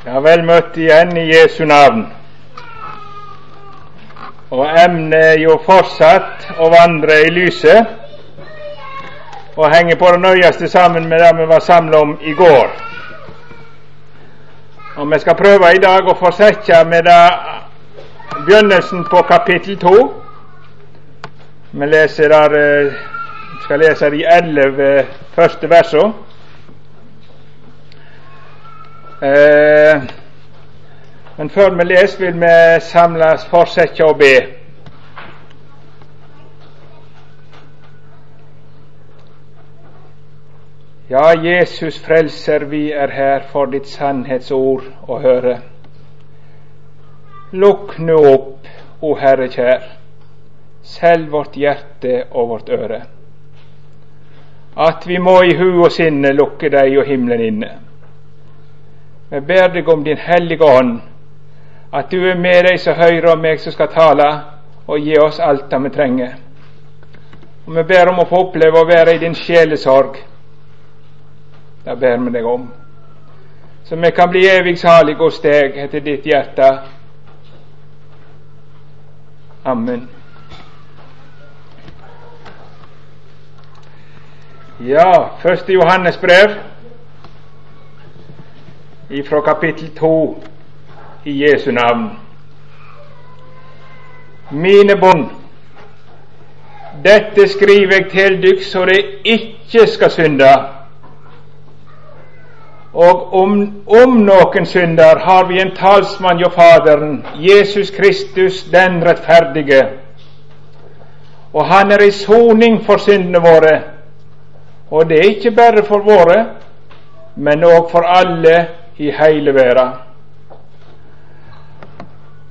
Ja, vel møtt igjen i Jesu navn. Og emnet er jo fortsatt å vandre i lyset og henge på det nøyeste sammen med det vi var samla om i går. Og vi skal prøve i dag å fortsette med det begynnelsen på kapittel to. Vi leser der, eh, skal lese de elleve første versene. Eh, men før vi leser, vil vi samles, fortsette å be. Ja, Jesus frelser, vi er her for ditt sannhetsord å høre. Lukk nå opp, o Herre kjær, selv vårt hjerte og vårt øre, at vi må i hu og sinne lukke deg og himmelen inne. Vi ber deg om Din Hellige Ånd, at du er med deg som hører om meg som skal tale, og gi oss alt det vi trenger. Og Vi ber om å få oppleve å være i din sjelesorg. Det ber vi deg om. Så vi kan bli evig salig hos deg etter ditt hjerte. Amen. Ja, første Johannes brev ifra kapittel 2 i Jesu navn. Mine bånd, dette skriver jeg til dykk så det ikke skal synde. Og om, om noen synder har vi en talsmann hjå Faderen, Jesus Kristus den rettferdige. Og han er i soning for syndene våre. Og det er ikke bare for våre, men òg for alle i hele verden.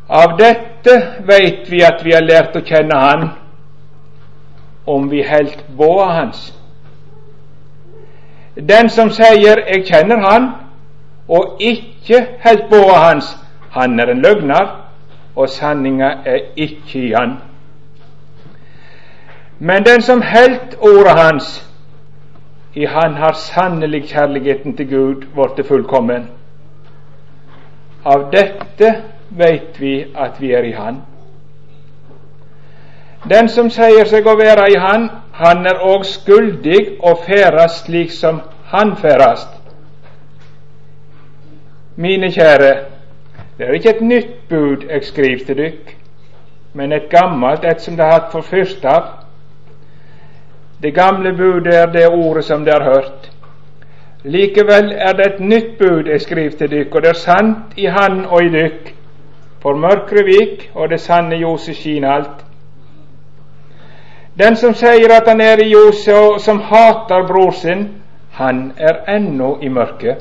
Av dette veit vi at vi har lært å kjenne Han, om vi helt båa Hans. Den som sier 'jeg kjenner Han', og ikke helt båa Hans, han er en løgner, og sanninga er ikke i Han. Men den som helt ordet Hans, i Han har sannelig kjærligheten til Gud blitt fullkommen. Av dette veit vi at vi er i Han. Den som sier seg å være i Han, han er òg skuldig å ferdast slik som Han ferdast. Mine kjære, det er ikke et nytt bud jeg skriver til dykk, men et gammelt, et som det har hatt for først av. Det gamle budet er det ordet som de har hørt. Likevel er det et nytt bud jeg skriver til dykk, og det er sant i Han og i dykk. For mørket vik, og det sanne ljoset skinner alt. Den som sier at han er i ljoset, og som hater bror sin, han er ennå i mørket.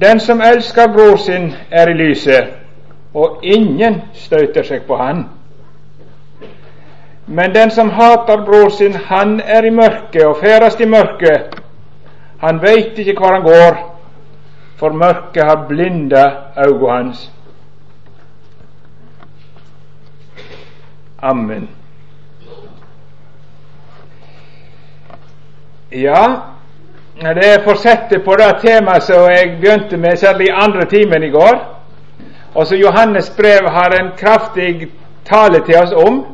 Den som elsker bror sin, er i lyset, og ingen støter seg på han. Men den som hater bror sin, han er i mørket og ferdes i mørket. Han veit ikke hvor han går, for mørket har blinda øynene hans. Amen. Ja, det er fortsettet på det temaet som jeg begynte med særlig i andre timen i går. Og som Johannes brev har en kraftig tale til oss om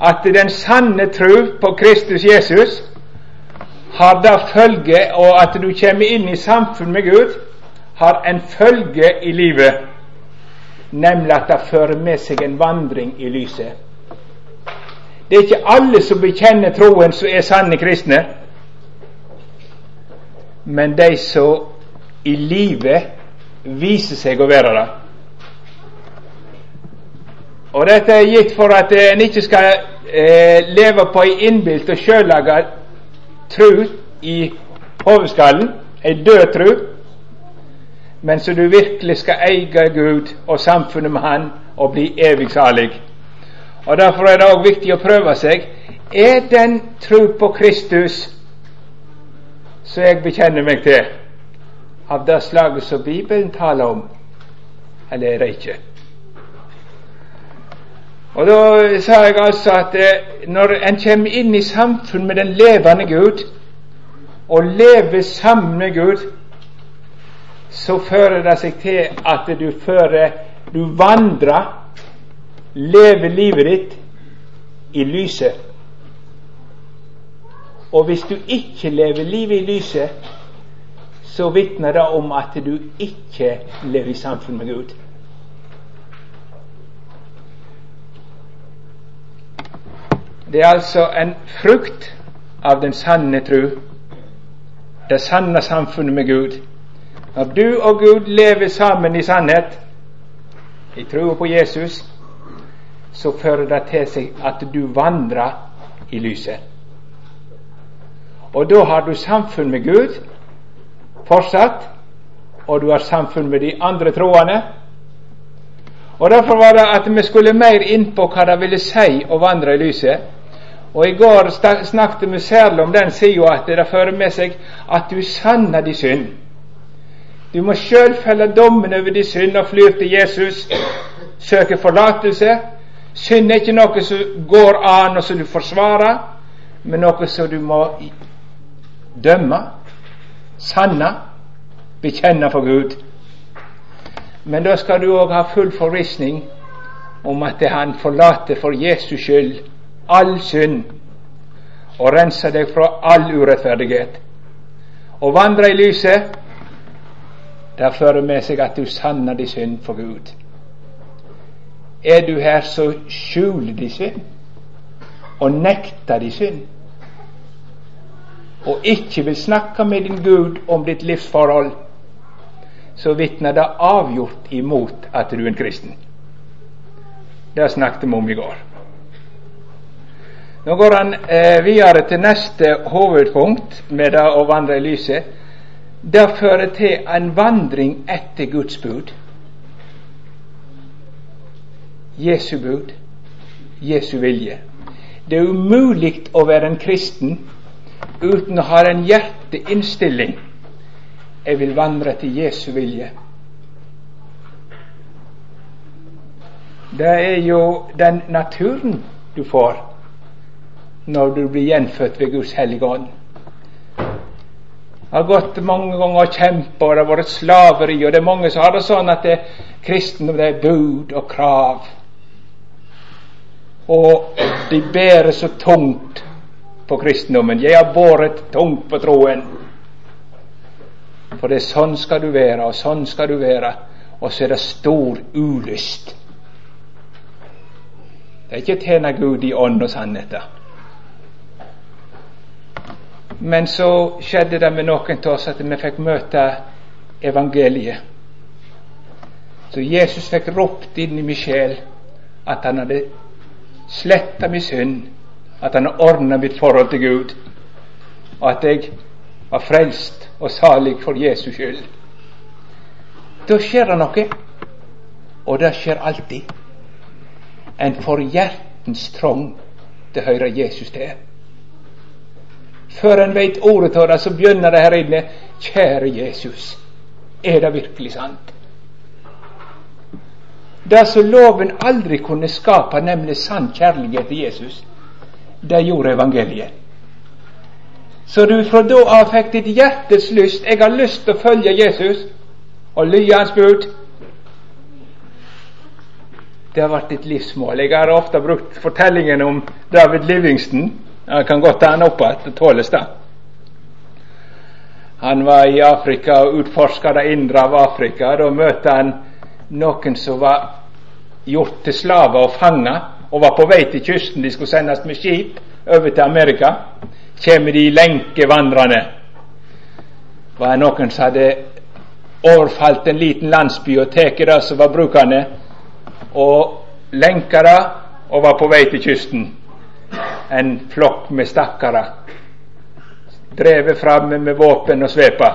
at den sanne tro på Kristus Jesus har det følge, og at du kommer inn i samfunn med Gud, har en følge i livet, nemlig at det fører med seg en vandring i lyset. Det er ikke alle som bekjenner troen, som er sanne kristne, men de som i livet viser seg å være det. Og dette er gitt for at en ikke skal eh, leve på ei innbilt og sjøllaga tru i hovedskallen ei død tru, men så du virkelig skal eie Gud og samfunnet med Han og bli evig salig. Og Derfor er det òg viktig å prøve seg. Er den tru på Kristus som jeg bekjenner meg til, av det slaget som Bibelen taler om, eller er det ikke? Og Da sa jeg altså at eh, når en kommer inn i samfunn med den levende Gud, og lever sammen med Gud, så fører det seg til at du fører Du vandrer, lever livet ditt i lyset. Og hvis du ikke lever livet i lyset, så vitner det om at du ikke lever i samfunn med Gud. Det er altså en frukt av den sanne tru, det sanne samfunnet med Gud. Når du og Gud lever sammen i sannhet, i troa på Jesus, så fører det til seg at du vandrer i lyset. Og da har du samfunn med Gud fortsatt, og du har samfunn med de andre troende. Og Derfor var det at vi skulle mer inn på hva det ville si å vandre i lyset. Og I går snakket vi særlig om den sida at det fører med seg at du sanner din synd. Du må sjøl felle dommen over din synd og flyr til Jesus, søke forlatelse. Synd er ikke noe som går an og som du forsvarer, men noe som du må dømme, sanne, bekjenne for Gud. Men da skal du òg ha full forvissning om at han forlater for Jesus skyld all synd og renser deg fra all urettferdighet. Å vandre i lyset det fører med seg at du sanner din synd for Gud. Er du her, så skjul din synd og nekter din synd. Og ikke vil snakke med din Gud om ditt livsforhold, så vitner det avgjort imot at du er en kristen. Det snakket vi om i går. Nå går han eh, videre til neste hovedpunkt med det å vandre i lyset det fører til en vandring etter Guds bud. Jesu bud, Jesu vilje. Det er umulig å være en kristen uten å ha en hjerteinnstilling. Jeg vil vandre til Jesu vilje. Det er jo den naturen du får når du blir gjenfødt ved Guds hellige ånd har gått mange ganger og kjempa, og det har vært slaveri, og det er mange som har det sånn at det, kristendom det er bud og krav. Og de bærer så tungt på kristendommen. Jeg har båret tungt på troen. For det er sånn skal du være, og sånn skal du være. Og så er det stor ulyst. Det er ikke å tjene Gud i ånd og sannhet. Men så skjedde det med noen av oss at vi fikk møte evangeliet. Så Jesus fikk ropt inn i min sjel at han hadde sletta min synd, at han hadde ordna mitt forhold til Gud, og at jeg var frelst og salig for Jesus skyld. Da skjer det noe, og det skjer alltid. En får hjertens trong til å høre Jesus til. Før en veit ordet av det, så begynner det her inne Kjære Jesus, er det virkelig sant? Det som loven aldri kunne skape, nemlig sann kjærlighet til Jesus, det gjorde evangeliet. Så du fra da av fikk ditt hjertes lyst. Jeg har lyst til å følge Jesus og lye hans bud. Det har vært ditt livsmål. Jeg har ofte brukt fortellingen om David Livingston han kan godt han opp igjen, det tåles det. Han var i Afrika og utforska det indre av Afrika. Da møtte han noen som var gjort til slaver og fanga, og var på vei til kysten. De skulle sendes med skip over til Amerika. Kommer de lenkevandrende. Det noen som hadde overfalt en liten landsby og tatt det som var brukende, og lenka det, og var på vei til kysten en flokk med stakkarer drevet framme med våpen og sveper.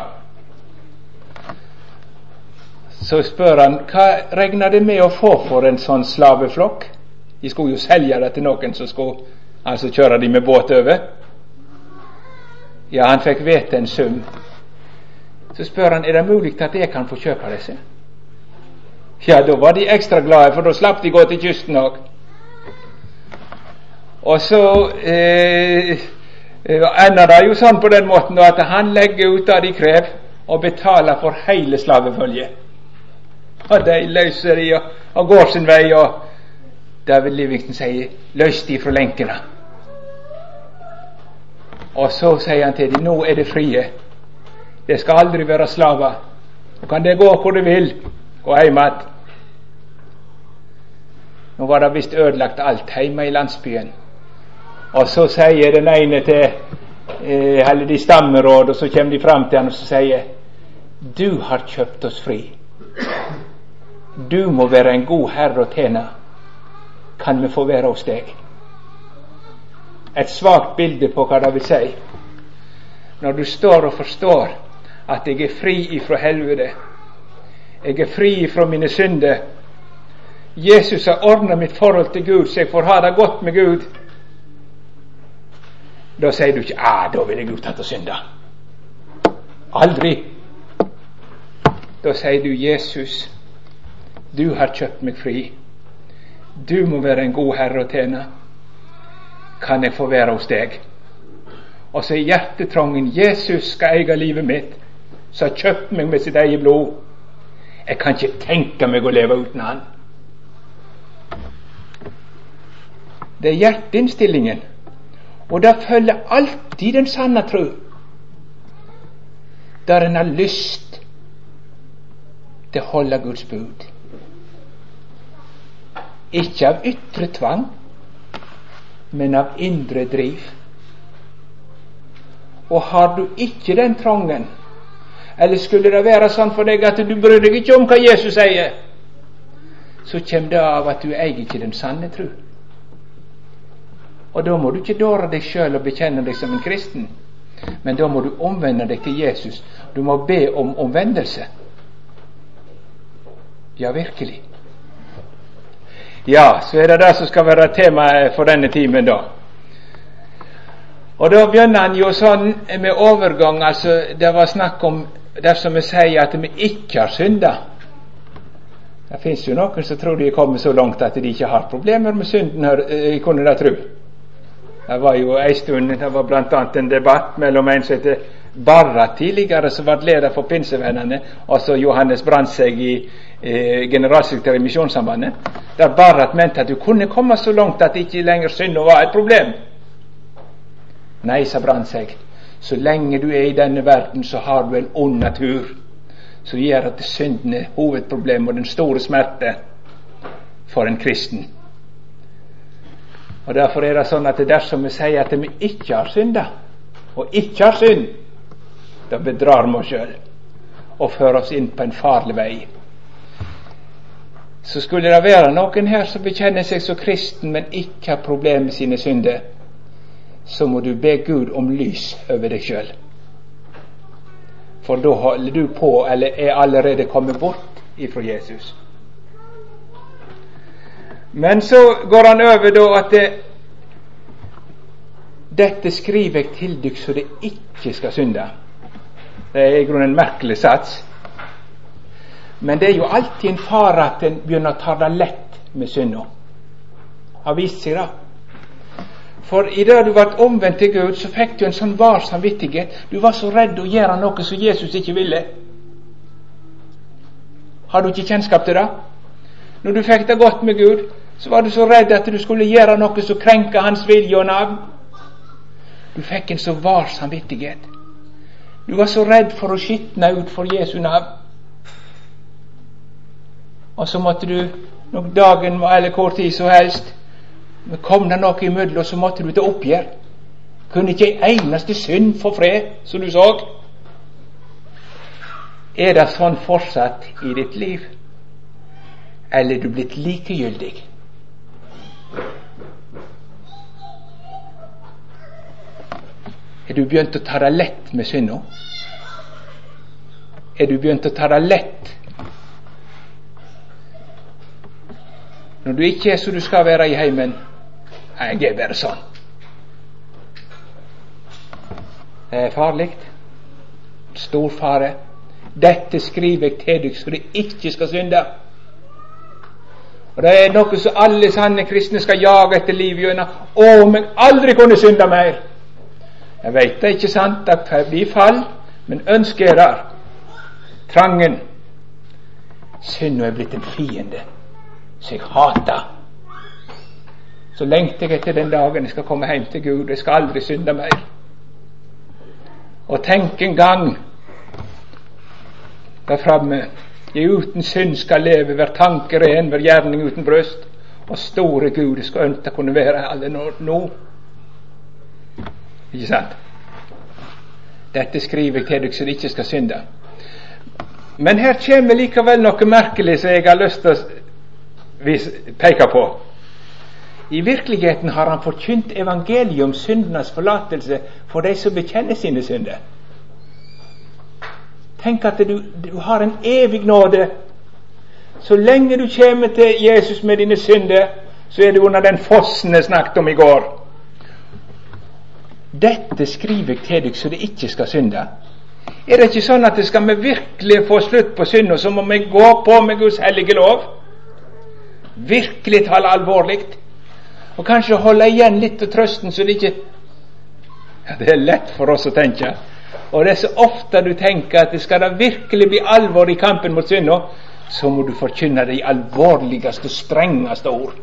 Så spør han hva regner det med å få for en sånn slaveflokk? De skulle jo selge det til noen som skulle altså kjøre de med båt over. Ja, han fikk vite en sum. Så spør han er det mulig at jeg kan få kjøpe disse. Ja, da var de ekstra glade, for da slapp de gå til kysten òg. Og så eh, ender det jo sånn på den måten at han legger ut det de krever, og betaler for hele slavefølget. Og de løser de og, og, går sin vei, og David Livingston sier 'løs de fra lenkene'. Og så sier han til dem 'nå er det frie'. Det skal aldri være slaver. Nå kan det gå hvor det vil. Gå hjem igjen. Nå var det visst ødelagt alt hjemme i landsbyen. Og så sier den ene til eh, eller de stammeråd, og så kommer de fram til han og så sier Du har kjøpt oss fri. Du må være en god herre og tjener. Kan vi få være hos deg? Et svakt bilde på hva det vil si. Når du står og forstår at jeg er fri ifra helvete, jeg er fri ifra mine synder, Jesus har ordna mitt forhold til Gud, så jeg får ha det godt med Gud. Da sier du ikke 'ah, da vil jeg igjen og synde'. Aldri. Da sier du 'Jesus, du har kjøpt meg fri'. Du må være en god herre og tjene. Kan jeg få være hos deg? Og så er hjertetrangen 'Jesus skal eie livet mitt', som har kjøpt meg med sitt eget blod. Jeg kan ikke tenke meg å leve uten Han. Det er hjerteinnstillingen. Og det følger alltid den sanne tro. Der en har lyst til å holde Guds bud. Ikke av ytre tvang, men av indre driv. Og har du ikke den trangen, eller skulle det være sånn for deg at du bryr deg ikke om hva Jesus sier, så kommer det av at du eier ikke den sanne tro. Og da må du ikke dåre deg sjøl og bekjenne deg som en kristen. Men da må du omvende deg til Jesus. Du må be om omvendelse. Ja, virkelig. Ja, så er det det som skal være temaet for denne timen, da. Og da begynner han jo sånn med overgang. altså Det var snakk om dersom vi sier at vi ikke har synda. Det fins jo noen som tror de er kommet så langt at de ikke har problemer med synden. Jeg kunne da tro. Det var jo ei stund det var bl.a. en debatt mellom en som heter Barra tidligere, som ble leder for Pinsevennene, og så Johannes Brandtzæg eh, generalsekretær i Misjonssambandet. Der Barrat mente at du kunne komme så langt at ikke lenger synd var et problem. Nei, sa Brandtzæg, så lenge du er i denne verden, så har du en ond natur som gjør at synden er hovedproblemet og den store smerte for en kristen. Og Derfor er det sånn at dersom vi sier at vi ikke har synda, og ikke har synd, da bedrar vi oss sjøl og fører oss inn på en farlig vei. Så skulle det være noen her som bekjenner seg som kristen, men ikke har problemer med sine synder, så må du be Gud om lys over deg sjøl. For da holder du på, eller er allerede kommet bort ifra Jesus. Men så går han over da at det, dette skriver jeg til dykk så det ikke skal synde. Det er i grunnen en merkelig sats. Men det er jo alltid en fare at en begynner å ta det lett med synda. Har vist seg det. For i det du ble omvendt til Gud, så fikk du en sånn var samvittighet. Du var så redd å gjøre noe som Jesus ikke ville. Har du ikke kjennskap til det? Når du fikk det godt med Gud, så var du så redd at du skulle gjøre noe som krenka hans vilje og navn. Du fikk en så var samvittighet. Du var så redd for å skitne ut for Jesu navn. Og så måtte du, når dagen eller kort tid som helst, kom det noe imellom, så måtte du til oppgjør. Kunne ikke ei eneste synd få fred, som du så. Er det sånn fortsatt i ditt liv? Eller er du blitt likegyldig? Er du begynt å ta det lett med synda? Er du begynt å ta det lett når du ikke er som du skal være i heimen? Jeg er bare sånn. Det er farlig. Stor fare. Dette skriver jeg til dere så dere ikke skal synde. Og Det er noe som alle sanne kristne skal jage etter livet gjennom. Å, om jeg aldri kunne synde mer! Jeg veit det ikke sant, det blir fall, men ønsket er der. trangen. Synda er blitt en fiende som jeg hater. Så lengter jeg etter den dagen jeg skal komme hjem til Gud. Jeg skal aldri synde mer. Og tenk en gang der framme jeg uten synd skal leve, hver tanke ren, hver gjerning uten brøst. Og store Gud, jeg skulle ønske kunne være alle nå. Ikke sant? Dette skriver jeg til dere de ikke skal synde. Men her kommer likevel noe merkelig som jeg har lyst til å peke på. I virkeligheten har han forkynt evangeliet om syndenes forlatelse for de som bekjenner sine synder. Tenk at du, du har en evig nåde. Så lenge du kommer til Jesus med dine synder, så er du under den fossen jeg snakket om i går. Dette skriver jeg til deg så du ikke skal synde. Er det ikke sånn at det skal vi virkelig få slutt på synda, så må vi gå på med Guds hellige lov? Virkelig tale alvorlig. Og kanskje holde igjen litt av trøsten, så det ikke ja, Det er lett for oss å tenke. Og det er så ofte du tenker at det skal da virkelig bli alvor i kampen mot synda, så må du forkynne de alvorligste, strengeste ord.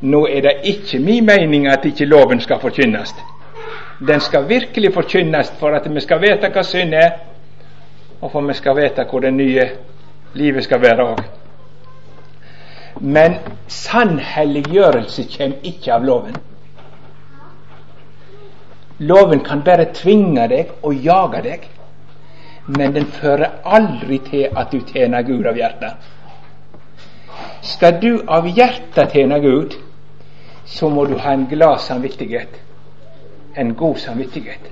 Nå er det ikke min mening at ikke loven skal forkynnes. Den skal virkelig forkynnes for at vi skal vite hva synd er, og for vi skal vite hvor det nye livet skal være òg. Men sannhelliggjørelse kommer ikke av loven. Loven kan bare tvinge deg og jage deg, men den fører aldri til at du tjener Gud av hjertet. Skal du av hjertet tjene Gud, så må du ha en glad samvittighet. En god samvittighet.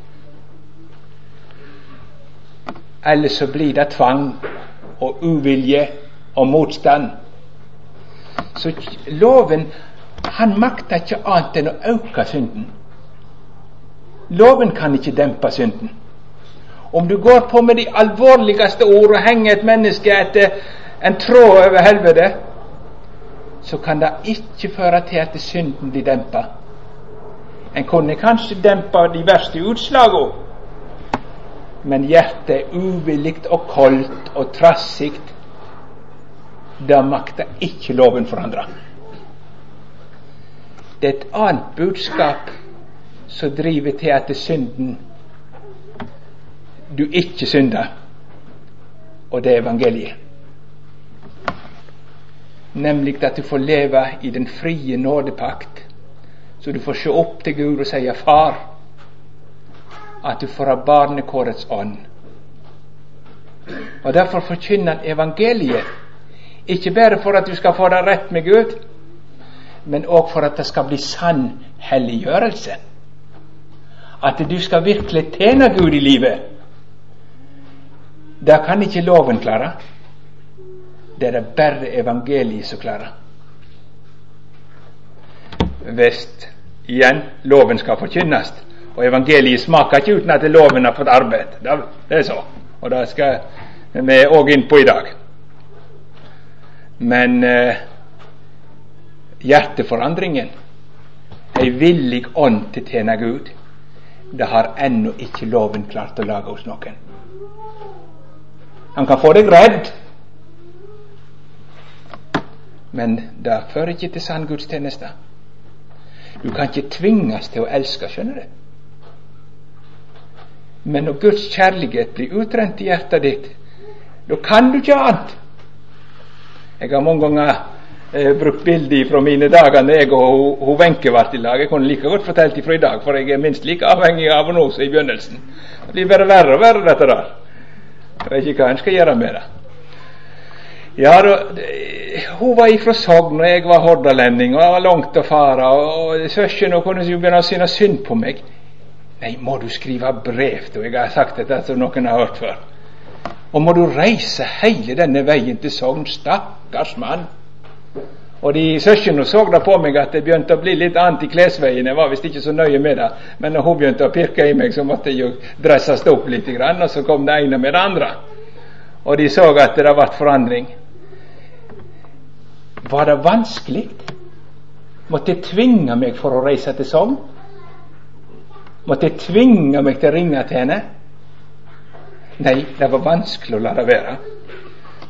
Ellers så blir det tvang og uvilje og motstand. Så loven han makter ikke annet enn å øke synden. Loven kan ikke dempe synden. Om du går på med de alvorligste ord og henger et menneske etter en tråd over helvete, så kan det ikke føre til at synden blir dempa. En kunne kanskje dempa de verste utslagene, men hjertet er uvillig og koldt og trassig. Det makter ikke loven forandre. Det er et annet budskap som driver til at synden du ikke synder, og det er evangeliet nemlig at du får leve i den frie nådepakt, så du får se opp til Gud og si 'Far', at du får ha barnekårets ånd. Og Derfor forkynner han evangeliet, ikke bare for at du skal få det rett med Gud, men òg for at det skal bli sann helliggjørelse. At du skal virkelig tjene Gud i livet. Det kan ikke loven klare. Det er det bare evangeliet som klarer. Hvis igjen loven skal forkynnes, og evangeliet smaker ikke uten at loven har fått arbeid. Det er så. Og det skal vi òg inn på i dag. Men eh, hjerteforandringen, ei villig ånd til å tjene Gud, det har ennå ikke loven klart å lage hos noen. Han kan få deg redd men det fører ikke til sann gudstjeneste. Du kan ikke tvinges til å elske, skjønner du. Men når Guds kjærlighet blir utrent i hjertet ditt, da kan du ikke annet. Jeg har mange ganger eh, brukt bilder fra mine dager da jeg og Wenche ble i lag. Jeg kunne like godt fortalt fra i dag, for jeg er minst like avhengig av henne som i begynnelsen. Det blir bare verre og verre, dette der. Jeg vet ikke hva en skal gjøre med det. Ja, da, Hun var ifra Sogn, og jeg var hordalending, og jeg var langt å fare. Og søsken kunne jo begynne å synes synd på meg. Nei, må du skrive brev til Jeg har sagt dette som noen har hørt før. Og må du reise hele denne veien til Sogn? Stakkars mann. Og de søsknene så da på meg at det begynte å bli litt annet i klesveien. Jeg var visst ikke så nøye med det, men når hun begynte å pirke i meg, så måtte jeg jo dresses opp litt, og så kom det ene med det andre. Og de så at det ble forandring. Var det vanskelig? Måtte jeg tvinge meg for å reise til Sogn? Måtte jeg tvinge meg til å ringe til henne? Nei, det var vanskelig å la det være.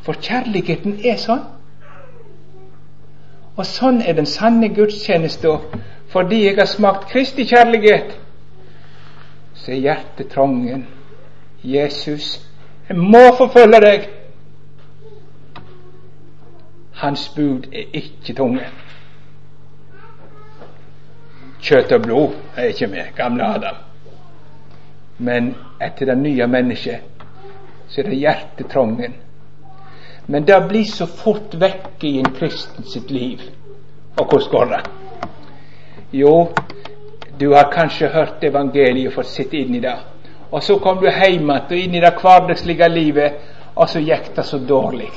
For kjærligheten er sånn. Og sånn er den sanne gudstjenesta. Fordi jeg har smakt Kristi kjærlighet, så er hjertet trangen. Jesus, jeg må forfølge deg. Hans bud er ikke tunge. Kjøtt og blod er ikke med, gamle Adam. Men etter det nye mennesket så er det hjertetrangen. Men det blir så fort vekke i en kristen sitt liv. Og hvordan går det? Jo, du har kanskje hørt evangeliet og fått sitte inn i det. Og så kom du hjem igjen og inn i det hverdagslige livet, og så gikk det så dårlig.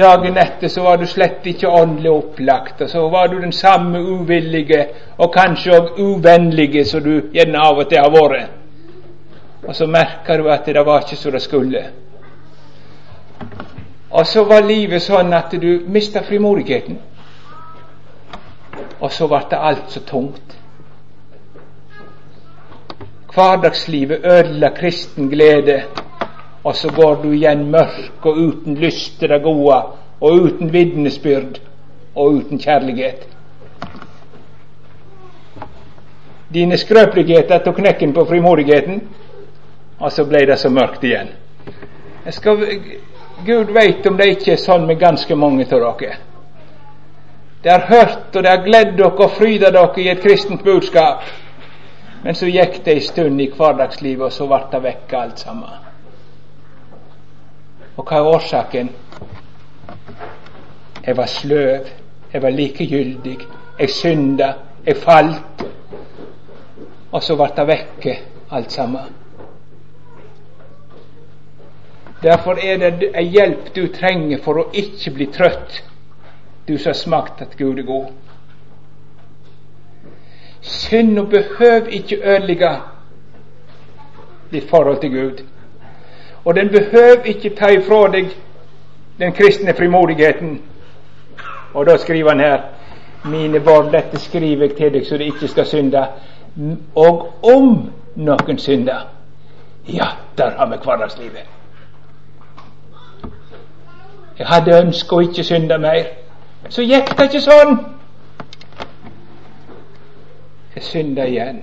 Dagen etter så var du slett ikke åndelig opplagt, og så var du den samme uvillige og kanskje òg uvennlige som du gjerne av og til har vært. Og så merka du at det var ikke som det skulle. Og så var livet sånn at du mista frimodigheten. Og så ble det alt så tungt. Hverdagslivet ødela kristen glede og så går du igjen mørk og uten lyst til det gode, og uten vitnesbyrd og uten kjærlighet. Dine skrøpeligheter tok knekken på frimodigheten, og så ble det så mørkt igjen. Jeg Skal, Gud veit om det ikke er sånn med ganske mange av dere. Det har hørt og det har gledd dere og fryda dere i et kristent budskap. Men så gikk det ei stund i hverdagslivet, og så ble det vekk alt sammen. Og hva er årsaken? Jeg var sløv, jeg var likegyldig, jeg synda, jeg falt. Og så ble det vekke alt sammen. Derfor er det ei hjelp du trenger for å ikke bli trøtt, du som har smakt at Gud er god. Synda behøver ikke ødelegge ditt forhold til Gud. Og den behøver ikke ta ifra deg den kristne frimodigheten. Og da skriver han her Mine barn, dette skriver jeg til deg så du ikke skal synde. Og om noen synder, ja, der har vi hverdagslivet. Jeg hadde ønsket å ikke synde mer. Så gikk det ikke sånn. Jeg synda igjen.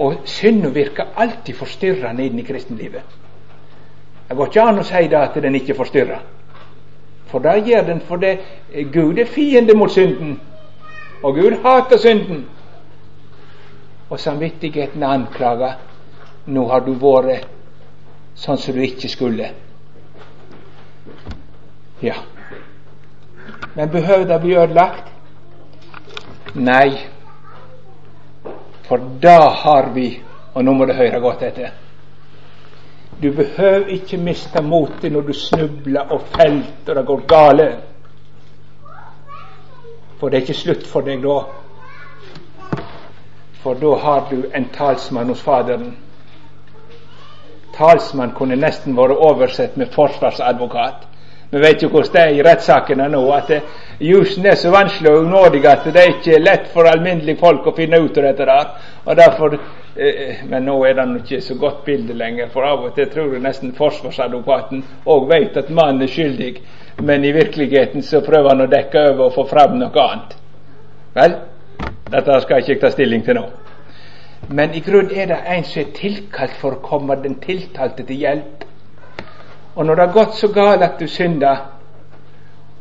Og synda virker alltid forstyrrende inn i kristenlivet. Det går ikke an å si det at den ikke forstyrrer. For det gjør den fordi Gud er fiende mot synden. Og Gud hater synden. Og samvittigheten anklager. Nå har du vært sånn som du ikke skulle. Ja. Men behøver det bli ødelagt? Nei. For da har vi Og nå må du høre godt etter. Du behøver ikke miste motet når du snubler og felt og det går gale. For det er ikke slutt for deg da. For da har du en talsmann hos Faderen. Talsmann kunne nesten vært oversett med forsvarsadvokat. Vi vet jo hvordan det er i rettssakene nå, at jussen er så vanskelig og unådig at det er ikke lett for alminnelige folk å finne ut av dette der. Og derfor, eh, Men nå er det ikke så godt bilde lenger, for av og til tror jeg nesten forsvarsadvokaten òg vet at mannen er skyldig, men i virkeligheten så prøver han å dekke over og få fram noe annet. Vel, dette skal jeg ikke ta stilling til nå. Men i grunnen er det en som er tilkalt for å komme den tiltalte til hjelp. Og når det har gått så galt at du synder,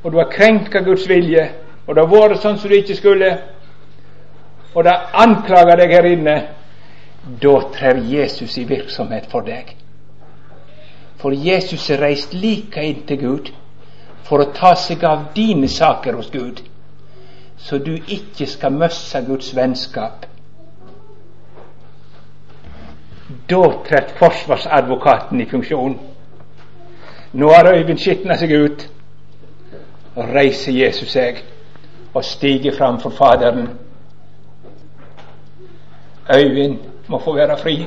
og du har krenka Guds vilje, og det har vært sånn som du ikke skulle, og det anklager deg her inne, da trer Jesus i virksomhet for deg. For Jesus er reist like inn til Gud for å ta seg av dine saker hos Gud, så du ikke skal miste Guds vennskap. Da trer forsvarsadvokaten i funksjon. Nå har Øyvind skitna seg ut, og reiser Jesus seg og stiger fram for Faderen. Øyvind må få være fri.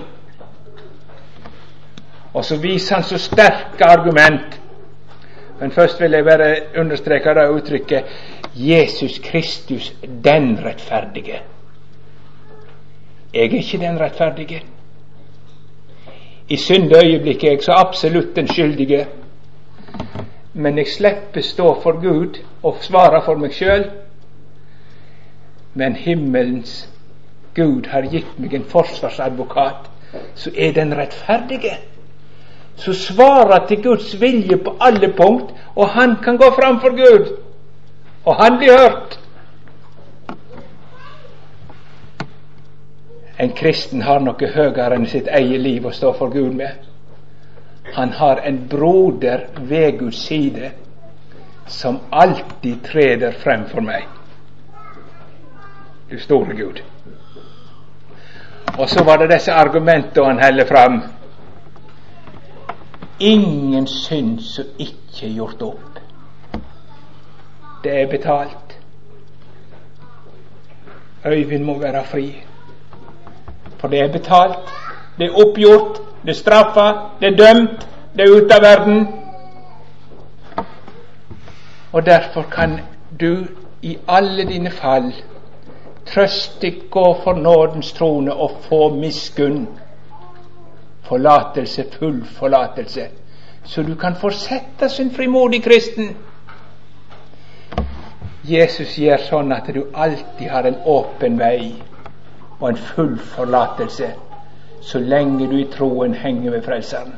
Og så viser han så sterke argument. Men først vil jeg bare understreke det uttrykket Jesus Kristus, den rettferdige. Jeg er ikke den rettferdige. i syndeøyeblikket er jeg så absolutt den skyldige. Men jeg slipper stå for Gud og svare for meg sjøl. Men himmelens Gud har gitt meg en forsvarsadvokat, så er den rettferdige. Så svarer til Guds vilje på alle punkt, og han kan gå fram for Gud. Og han blir hørt. En kristen har noe høyere enn sitt eget liv å stå for Gud med. Han har en broder ved Guds side som alltid treder frem for meg. Du store Gud. Og så var det disse argumentene han heller fram. Ingen synd som ikke er gjort opp. Det er betalt. Øyvind må være fri. For det er betalt, det er oppgjort, det er straffa, det er dømt, det er ute av verden. Og derfor kan du i alle dine fall trøstig gå for nådens trone og få miskunn. Forlatelse, full forlatelse. Så du kan fortsette som frimodig kristen. Jesus gjør sånn at du alltid har en åpen vei og en full forlatelse så lenge du i troen henger ved Frelseren.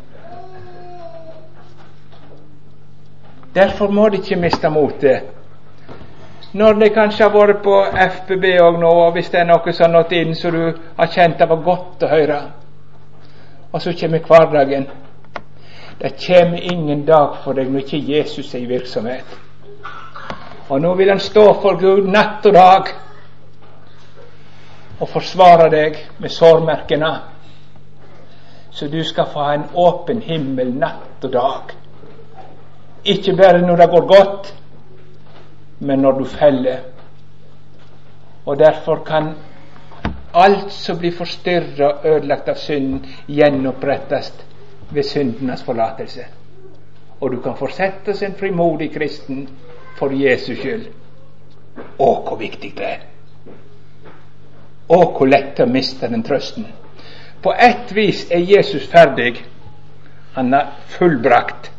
Derfor må du ikke miste motet. Når de kanskje har vært på FBB òg nå, og hvis det er noe som har nådd inn som du har kjent det var godt å høre, og så kommer hverdagen. Det kommer ingen dag for deg når ikke Jesus er i virksomhet. Og nå vil han stå for Gud natt og dag og forsvare deg med sårmerkene, så du skal få ha en åpen himmel natt og dag. Ikke bare når det går godt, men når du feller. Og derfor kan alt som blir forstyrra og ødelagt av synden, gjenopprettes ved syndenes forlatelse. Og du kan fortsette som en frimodig kristen for Jesus skyld. Å, hvor viktig det er! Å, hvor lett å miste den trøsten. På ett vis er Jesus ferdig. Han har fullbrakt.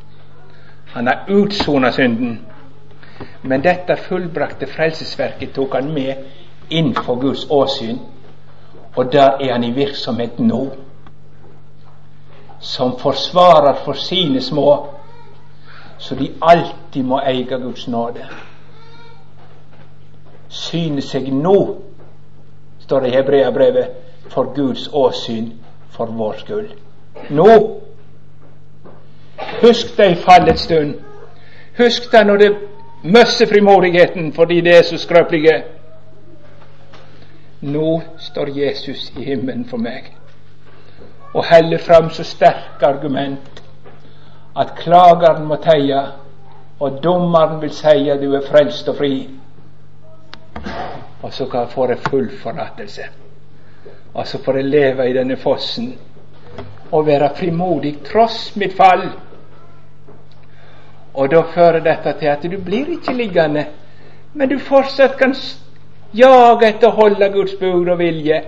Han har utsona synden. Men dette fullbrakte frelsesverket tok han med innenfor Guds åsyn, og der er han i virksomhet nå. Som forsvarer for sine små, så de alltid må eie Guds nåde. Syne seg nå står det i Hebreabrevet, for Guds åsyn for vår skyld. Nå! Husk det i fallets stund. Husk det når det møsser frimodigheten fordi det er så skrøpelige. Nå står Jesus i himmelen for meg og heller fram så sterke argument at klageren må teie, og dommeren vil at du er frelst og fri og så får jeg full forlatelse. Og så får jeg leve i denne fossen og være frimodig tross mitt fall. Og da fører dette til at du blir ikke liggende, men du fortsatt kan jage etter å holde Guds bud og vilje.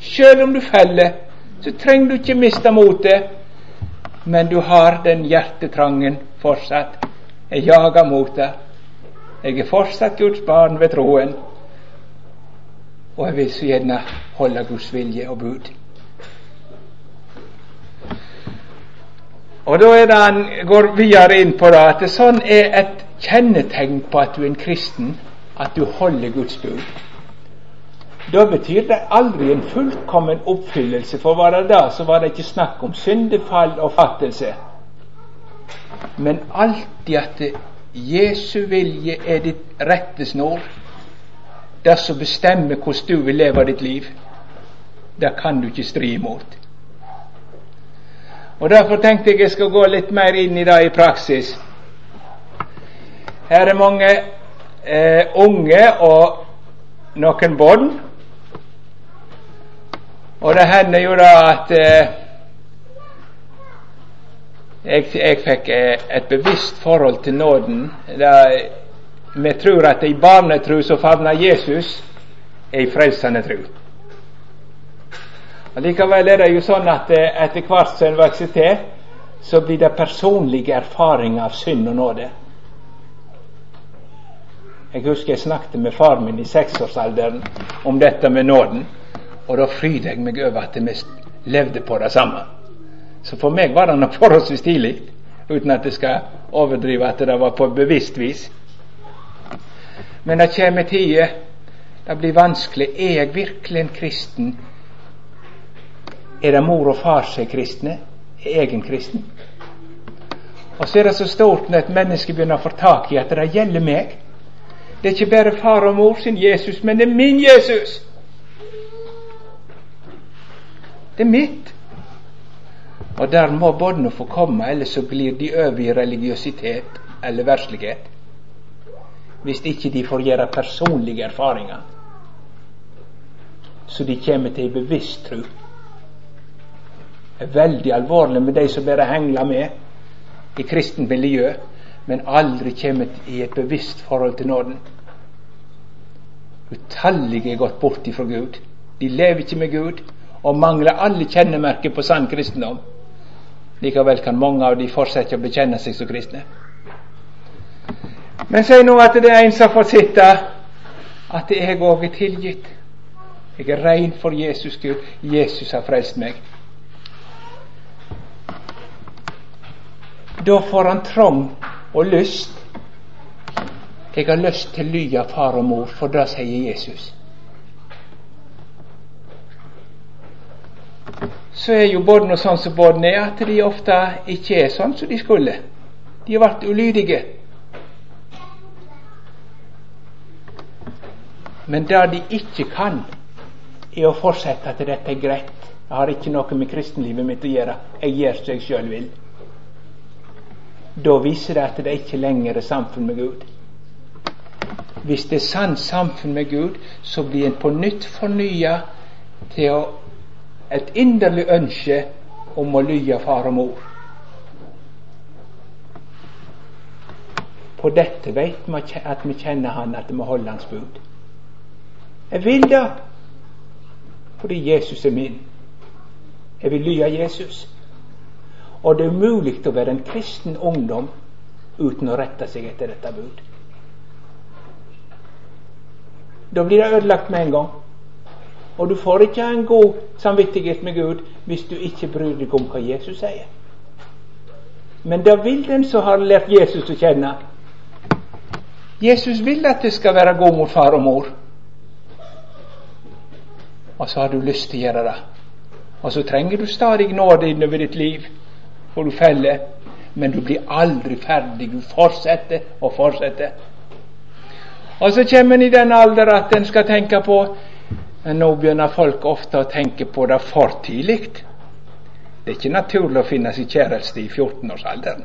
Selv om du feller, så trenger du ikke miste motet, men du har den hjertetrangen fortsatt. Jeg jager mot det. Jeg er fortsatt Guds barn ved troen. Og jeg vil så gjerne holde Guds vilje og bud. Og da er det han går videre inn på det, at det sånn er et kjennetegn på at du er en kristen, at du holder Guds bud. Da betyr det aldri en fullkommen oppfyllelse, for var det da, så var det ikke snakk om syndefall og fattelse. Men alltid at Jesu vilje er ditt rettesnor det som bestemmer hvordan du vil leve ditt liv, det kan du ikke stri imot. Og Derfor tenkte jeg jeg skal gå litt mer inn i det i praksis. Her er mange eh, unge og noen barn. Og det hender jo da at eh, jeg, jeg, fikk eh, et bevisst forhold til nåden. Det vi tror at i barnetru som favner Jesus er ei frelsende tru. Likevel er det jo sånn at eh, etter hvert som en vokser til, så blir det personlige erfaringer av synd og nåde. Jeg husker jeg snakket med far min i seksårsalderen om dette med nåden. Og da fryder jeg meg over at vi levde på det samme. Så for meg var det noe forholdsvis tidlig, uten at jeg skal overdrive at det var på bevisst vis. Men det kommer tider det blir vanskelig. Er jeg virkelig en kristen? Er det mor og far som er kristne? Er jeg en kristen? Og så er det så stort når et menneske begynner å få tak i at det gjelder meg. Det er ikke bare far og mor sin Jesus, men det er min Jesus. Det er mitt. Og der må båndene få komme, ellers så blir de over i religiøsitet eller verslighet. Hvis ikke de får gjøre personlige erfaringer, så de kommer til bevisst tro. Det er veldig alvorlig med de som bare hengler med i kristent miljø, men aldri kommer i et bevisst forhold til nåden. Utallige er gått bort ifra Gud. De lever ikke med Gud og mangler alle kjennemerker på sann kristendom. Likevel kan mange av de fortsette å bekjenne seg som kristne. Men si nå at det er en som får sitte at jeg òg er tilgitt. Jeg er rein for Jesus Gud. Jesus har frelst meg. Da får han trong og lyst. Jeg har lyst til å av far og mor, for det sier Jesus. så er jo barna sånn som barna er, at de ofte ikke er sånn som de skulle. De har vært ulydige. Men det de ikke kan, er å fortsette at dette er greit. Jeg har ikke noe med kristenlivet mitt å gjøre. Jeg gjør som jeg sjøl vil. Da viser det at det ikke lenger er samfunn med Gud. Hvis det er sant samfunn med Gud, så blir en på nytt fornya til å et inderlig ønske om å lye far og mor. På dette vet vi at vi kjenner Han, at vi må holde Hans bud. Jeg vil det fordi Jesus er min. Jeg vil lye Jesus. Og det er umulig å være en kristen ungdom uten å rette seg etter dette bud. Da blir det ødelagt med en gang. Og du får ikke en god samvittighet med Gud hvis du ikke bryr deg om hva Jesus sier. Men da vil den som har lært Jesus å kjenne Jesus vil at det skal være god mot far og mor. Og så har du lyst til å gjøre det. Og så trenger du stadig nåde innover ditt liv, for du feller. Men du blir aldri ferdig. Du fortsetter og fortsetter. Og så kommer en i den alder at en skal tenke på nå begynner folk ofte å tenke på det for tidlig. Det er ikke naturlig å finne sin kjæreste i 14-årsalderen.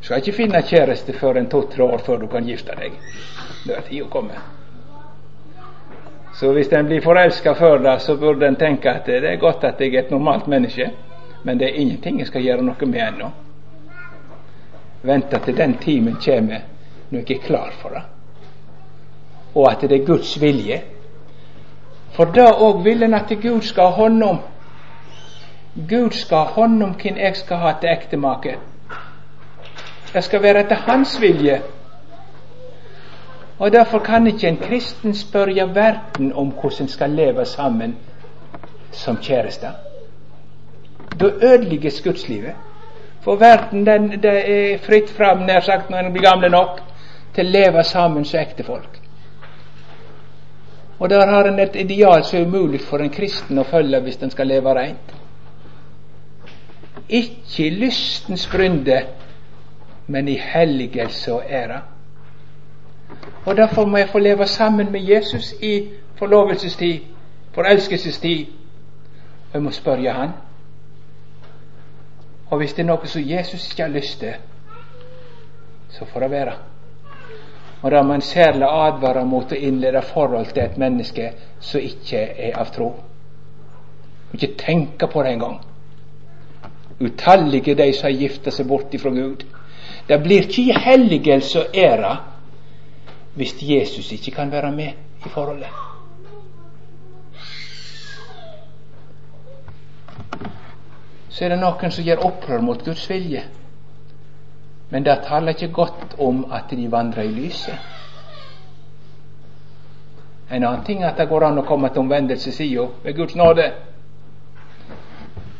Du skal ikke finne kjæreste før en to-tre år før du kan gifte deg. Det er tida kommet. Så hvis en blir forelska før det, så burde en tenke at det er godt at jeg er et normalt menneske, men det er ingenting jeg skal gjøre noe med ennå. Vente til den timen kommer når jeg er klar for det. Og at det er Guds vilje for da òg vil en at Gud skal ha hånd om. Gud skal ha hånd om hvem jeg skal ha til ektemake. Det skal være etter Hans vilje. Og Derfor kan ikke en kristen spørre verden om hvordan en skal leve sammen som kjærester. Da ødelegges gudslivet. For verden den, det er fritt fram nær sagt når en blir gamle nok til å leve sammen som ektefolk. Og der har en et ideal som er umulig for en kristen å følge hvis en skal leve reint. Ikke i lystens brynde, men i helligelse og ære. Og Derfor må jeg få leve sammen med Jesus i forlovelsestid, forelskelsestid. Jeg må spørre Han. Og hvis det er noe som Jesus ikke har lyst til, så får det være. Og da må en særlig advare mot å innlede forhold til et menneske som ikke er av tro. Må ikke tenke på det engang. Utallige de som har gifta seg bort ifra Gud. Det blir ikke helligelse og ære hvis Jesus ikke kan være med i forholdet. så er det noen som gjør opprør mot Guds vilje. Men det taler ikke godt om at de vandrer i lyset. En annen ting er at det går an å komme til omvendelsessida ved Guds nåde.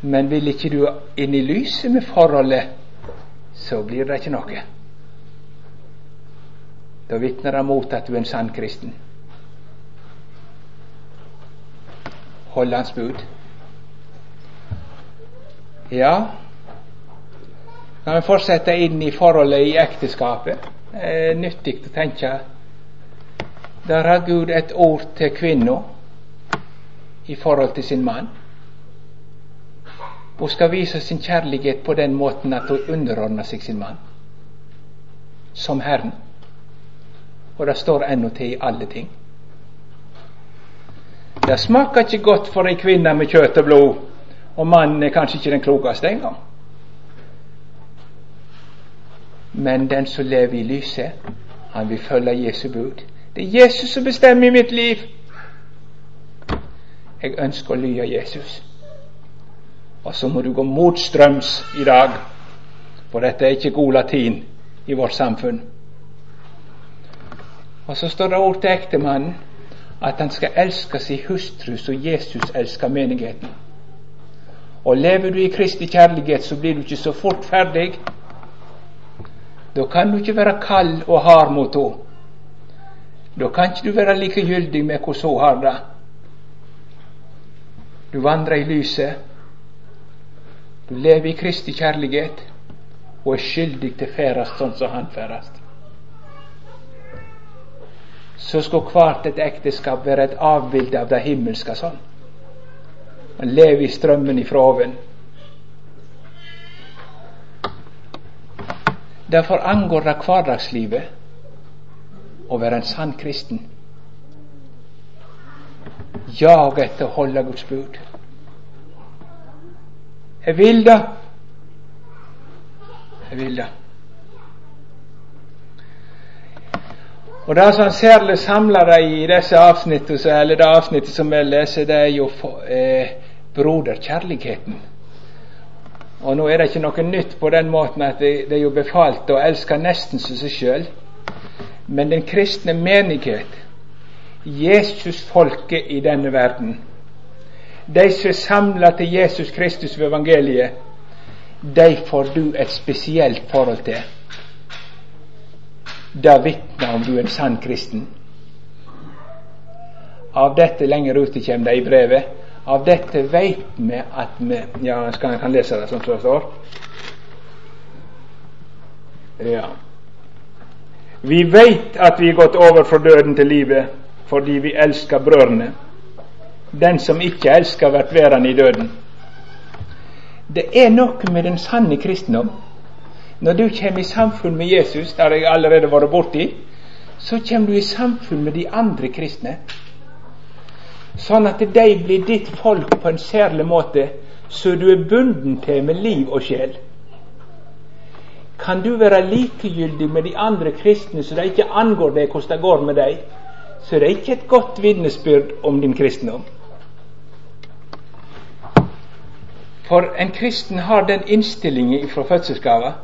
Men vil ikke du inn i lyset med forholdet, så blir det ikke noe. Da vitner det mot at du er en sann kristen. Hold Hans bud. Ja, kan vi fortsette inn i forholdet i ekteskapet. Er nyttig å tenke. Der har Gud et ord til kvinna i forhold til sin mann. Hun skal vise sin kjærlighet på den måten at hun underordner seg sin mann. Som Herren. Og det står til i alle ting. Det smaker ikke godt for ei kvinne med kjøtt og blod, og mannen er kanskje ikke den klokeste engang. Men den som lever i lyset, han vil følge Jesu bud. Det er Jesus som bestemmer i mitt liv. Jeg ønsker å lye Jesus. Og så må du gå motstrøms i dag, for dette er ikke god latin i vårt samfunn. Og så står det ord til ektemannen at han skal elske sin hustru som Jesus elsker menigheten. Og lever du i Kristi kjærlighet, så blir du ikke så fort ferdig. Da kan du ikke være kald og hard mot henne. Da kan ikke du være likegyldig med hvordan hun har det. Du vandrer i lyset. Du lever i Kristi kjærlighet og er skyldig til ferdast sånn som han ferdast. Så skal hvert et ekteskap være et avbilde av det himmelske sånn. Man lever i strømmen ifra oven. Derfor angår det hverdagslivet å være en sann kristen. Jag etter å holde Guds bud. Jeg vil det. Jeg vil det. Og Det som særlig samler deg i disse avsnittene, eller det avsnittet som vi leser, det er jo eh, broderkjærligheten. Og nå er det ikke noe nytt på den måten at det, det er jo befalt å elske nesten som seg sjøl. Men den kristne menighet, Jesusfolket i denne verden, de som er samla til Jesus Kristus ved evangeliet, de får du et spesielt forhold til. Det vitner om du er en sann kristen. Av dette lenger ute kommer det i brevet. Av dette veit vi at vi Ja, skal, jeg kan lese det som det står. Ja. Vi veit at vi er gått over fra døden til livet fordi vi elsker brødrene. Den som ikke elsker, blir værende i døden. Det er noe med den sanne kristendom. Når du kommer i samfunn med Jesus, der jeg allerede har vært borti, så kommer du i samfunn med de andre kristne. Sånn at de blir ditt folk på en særlig måte, så du er bunden til med liv og sjel. Kan du være likegyldig med de andre kristne så det ikke angår deg hvordan det går med deg, så det er ikke et godt vitnesbyrd om din kristendom. For en kristen har den innstillingen fra fødselsgava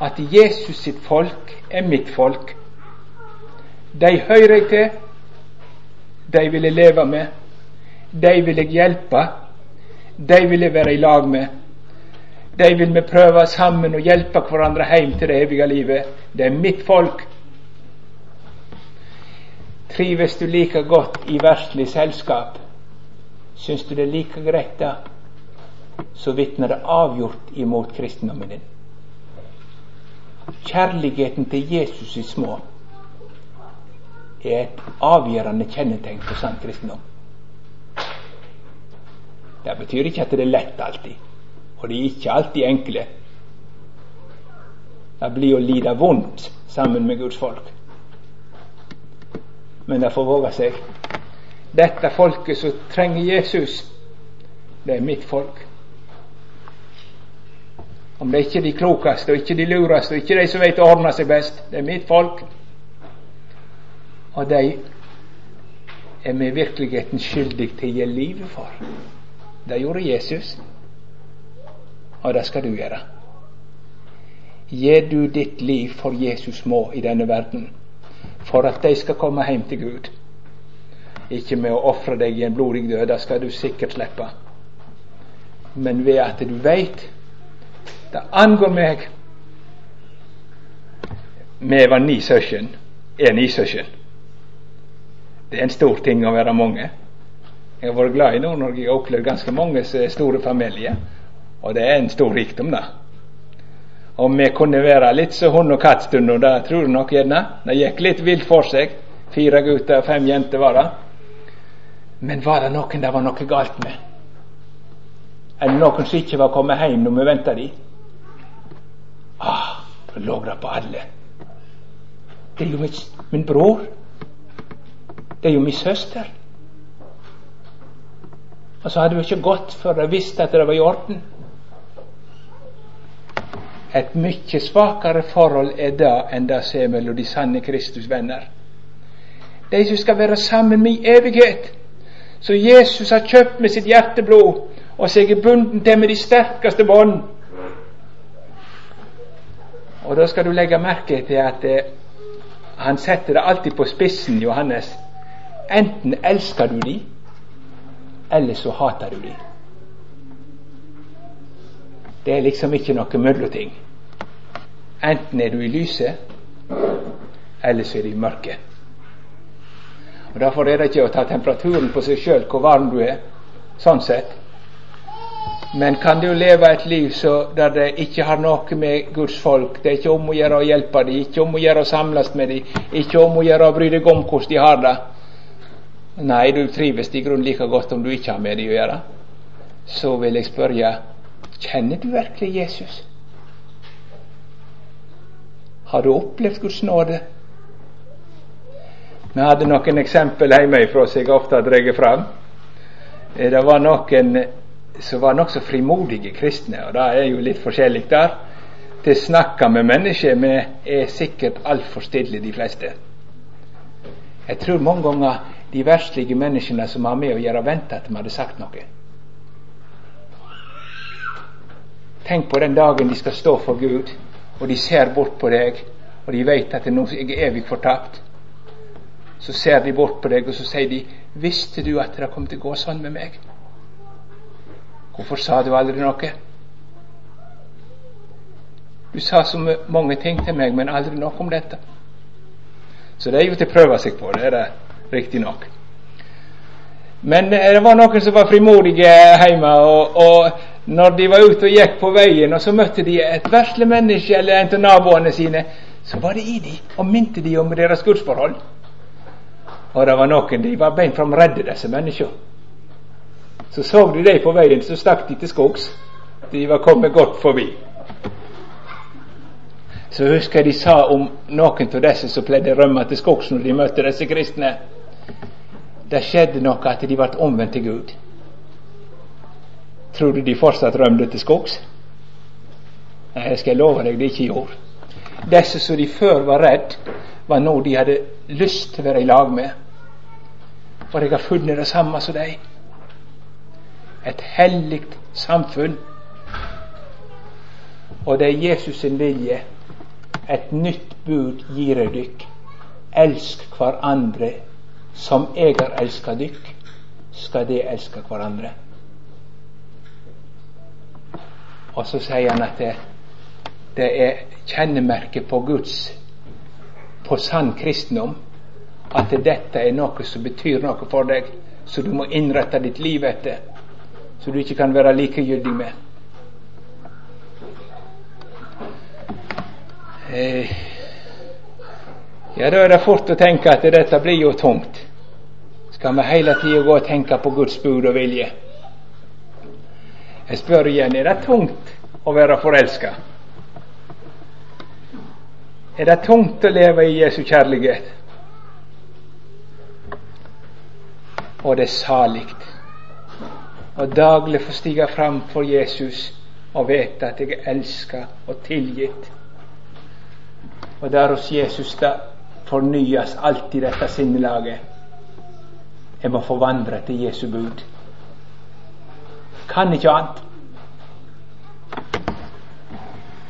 at Jesus sitt folk er mitt folk. De hører jeg til, de vil jeg leve med, de vil jeg hjelpe, de vil jeg være i lag med. De vil vi prøve sammen å hjelpe hverandre hjem til det evige livet. Det er mitt folk. Trives du like godt i verdslig selskap? Syns du det er like greit da? Så vitner det avgjort imot kristendommen din. Kjærligheten til Jesus i små er et avgjørende kjennetegn på sann kristendom. Det betyr ikke at det er lett alltid. Og det er ikke alltid enkle. Det blir å lide vondt sammen med Guds folk. Men det får våge seg. Dette folket som trenger Jesus, det er mitt folk. Om det er ikke de klokeste og ikke de lureste og ikke de som vet å ordne seg best, det er mitt folk. Og de er vi virkeligheten skyldig til å gi livet for. Det gjorde Jesus. og det skal du gjøre. Gir du ditt liv for Jesus må i denne verden, for at de skal komme hjem til Gud. Ikke med å ofre deg i en blodig død, det skal du sikkert slippe. Men ved at du veit det angår meg. Vi var ni søsken, er ni søsken. Det er en stor ting å være mange. Jeg har vært glad i Nord-Norge. Jeg har opplevd ganske mange store familier. Og det er en stor rikdom, da. Om vi kunne være litt så hund og katt stund, det tror jeg nok gjerne. Det gikk litt vilt for seg. Fire gutter og fem jenter var det. Men var det noen det var noe galt med? Eller noen som ikke var kommet hjem når vi venta de? Ah, det lå der på alle. Det er jo min, bror. Det er jo min søster. Og så hadde vi ikke gått før jeg visste at det var i orden. Et mye svakere forhold er det enn det som er mellom de sanne Kristus venner. De som skal være sammen med i evighet. som Jesus har kjøpt med sitt hjerteblod, og seg er bunden til med de sterkeste bånd. Og da skal du legge merke til at eh, han setter det alltid på spissen, Johannes. Enten elsker du de, eller så hater du de. Det er liksom ikke noe mellomting. Enten er du i lyset, eller så er du i mørket. Og Derfor er det ikke å ta temperaturen på seg sjøl hvor varm du er, sånn sett. Men kan du leve et liv så, der det ikke har noe med Guds folk Det er ikke om å gjøre å hjelpe dem, ikke om å gjøre å samles med dem, ikke om å gjøre å bry deg om hvordan de har det. Nei, du trives i grunnen like godt om du ikke har med dem å gjøre. Så vil jeg spørre kjenner du virkelig Jesus? Har du opplevd Guds nåde? Vi hadde noen eksempel hjemmefra som jeg ofte har dratt fram. Eh, det var noen som var nokså frimodige kristne, og det er jo litt forskjellig der. Til å snakke med mennesker vi er sikkert altfor stille, de fleste. Jeg tror mange ganger de verslige menneskene som har med å gjøre, venter at de hadde sagt noe. Tenk på den dagen de skal stå for Gud, og de ser bort på deg, og de vet at nå er jeg evig fortapt. Så ser de bort på deg, og så sier de 'Visste du at det kom til å gå sånn med meg?' Hvorfor sa du aldri noe? Du sa så mange ting til meg, men aldri noe om dette. Så det er jo til å prøve seg på, det er det riktignok. Men eh, det var noen som var frimodige hjemme, og, og når de var ute og gikk på veien, og så møtte de et vesle menneske eller en av naboene sine, så var det i de og minte de om deres gudsforhold. Og det var noen de var beint fram redde, disse menneskene. Så så de dem på veien, så stakk de til skogs. De var kommet godt forbi. Så husker jeg de sa om noen av disse som pleide å rømme til skogs når de møtte disse kristne. Det skjedde noe at de ble omvendt til Gud. Tror du de fortsatt rømte til skogs? Nei, jeg skal love deg det ikke gjorde. Disse som de før var redd, var nå de hadde lyst til å være i lag med. For jeg har funnet det samme som dem et hellig samfunn. Og det er Jesus sin vilje. Et nytt bud gir jeg dykk. Elsk hverandre som jeg har elska dykk, skal de elske hverandre. Og så sier han at det, det er kjennemerket på Guds, på sann kristendom, at dette er noe som betyr noe for deg, så du må innrette ditt liv etter som du ikke kan være likegyldig med. Eh, ja, da er det fort å tenke at dette blir jo tungt. Skal vi hele tida gå og tenke på Guds bud og vilje? Jeg spør igjen, er det tungt å være forelska? Er det tungt å leve i Jesu kjærlighet? Og det er salig og daglig få stige fram for Jesus og vite at jeg er elska og tilgitt. Og der hos Jesus da fornyes alltid dette sinnelaget. Jeg må forvandre til Jesu bud. Kan ikke annet.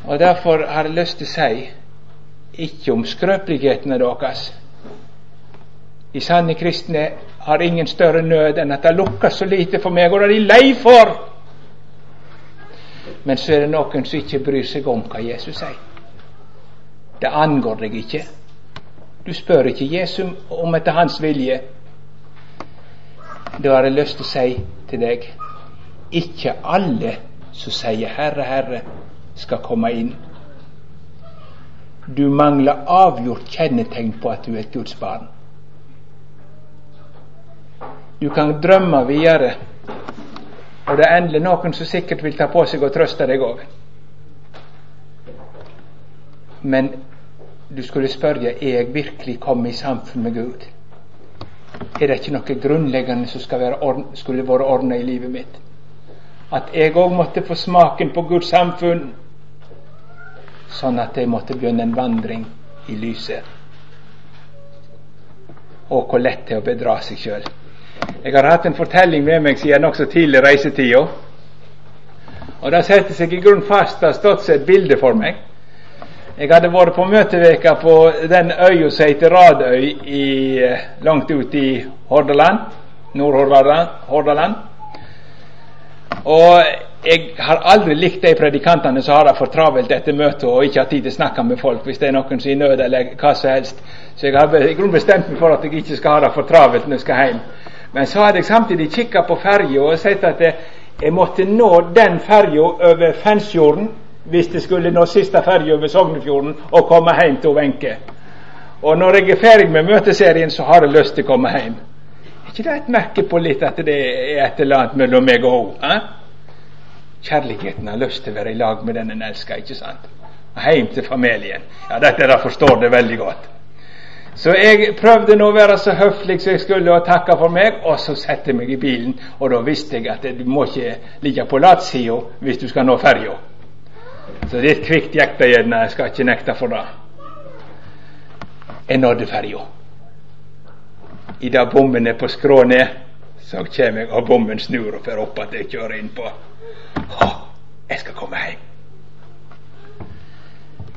Og Derfor har jeg lyst til å si ikke om skrøpelighetene deres. De sanne kristne har ingen større nød enn at det lukkes så lite for meg, og det er de lei for. Men så er det noen som ikke bryr seg om hva Jesus sier. Det angår deg ikke. Du spør ikke Jesus om etter hans vilje. Da har jeg lyst til å si til deg ikke alle som sier 'Herre, Herre', skal komme inn. Du mangler avgjort kjennetegn på at du er et Guds barn. Du kan drømme videre, og det er endelig noen som sikkert vil ta på seg og trøste deg òg. Men du skulle spørre er jeg virkelig kommet i samfunn med Gud. Er det ikke noe grunnleggende som skulle vært ordna i livet mitt? At jeg òg måtte få smaken på Guds samfunn sånn at jeg måtte begynne en vandring i lyset. Og hvor lett det er å bedra seg sjøl. Jeg har hatt en fortelling med meg siden nokså tidlig reisetida. Og det setter seg i grunn fast. Det har stått seg et bilde for meg. Jeg hadde vært på møteveka på den øya som heter Radøy i, eh, langt ut i Hordaland. Nord-Hordaland. Og jeg har aldri likt de predikantene som har det for travelt etter møtet og ikke har tid til å snakke med folk hvis det er noen som er i nød eller hva som helst. Så jeg har i grunnen bestemt meg for at jeg ikke skal ha det for travelt når jeg skal hjem. Men så hadde jeg samtidig kikka på ferja og sett at jeg måtte nå den ferja over Fensfjorden hvis det skulle nå siste ferja over Sognefjorden og komme hjem til Wenche. Og når jeg er ferdig med møteserien, så har jeg lyst til å komme hjem. Er ikke det et merke på litt at det er et eller annet mellom meg og henne? Kjærligheten har lyst til å være i lag med den en elsker, ikke sant? Hjem til familien. Ja, dette der forstår det veldig godt. Så jeg prøvde nå å være så høflig som jeg skulle og takke for meg, og så satte jeg meg i bilen. Og da visste jeg at du må ikke ligge på latsida hvis du skal nå ferja. Så litt kvikt gikk det gjerne, jeg skal ikke nekte for det. Jeg nådde ferja. Idet bommen er på skrå ned, så kommer jeg, og bommen snur og får opp at jeg kjører innpå. Å, jeg skal komme hjem.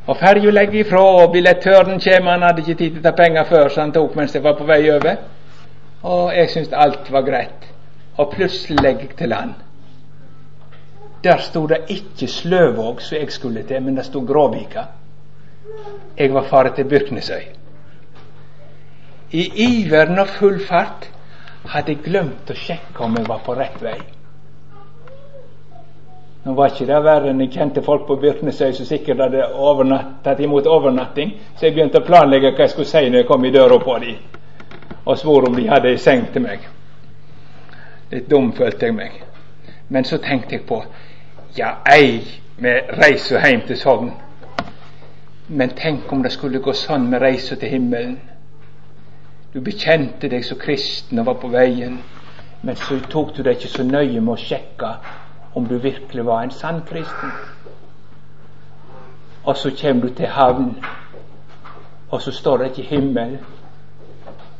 Og ferja legger ifra, og billettøren kommer. Han hadde ikke tid til å ta penger før, så han tok mens jeg var på vei over. Og jeg syntes alt var greit. Og plutselig legger jeg til land. Der sto det ikke Sløvåg, som jeg skulle til, men det sto Gråvika. Jeg var faret til Byrknesøy. I iveren og full fart hadde jeg glemt å sjekke om jeg var på rett vei. Nå var ikke det verre enn jeg kjente folk på Byrknesøy som sikkert hadde tatt imot overnatting, så jeg begynte å planlegge hva jeg skulle si når jeg kom i døra på dem, og svor om de hadde ei seng til meg. Litt dum følte jeg meg. Men så tenkte jeg på ja, ei med reiser hjem til Sogn. Men tenk om det skulle gå sånn med reisa til himmelen. Du bekjente deg som kristen og var på veien, men så tok du deg ikke så nøye med å sjekke om du virkelig var en sann kristen. Og så kommer du til havn, og så står det ikke himmel,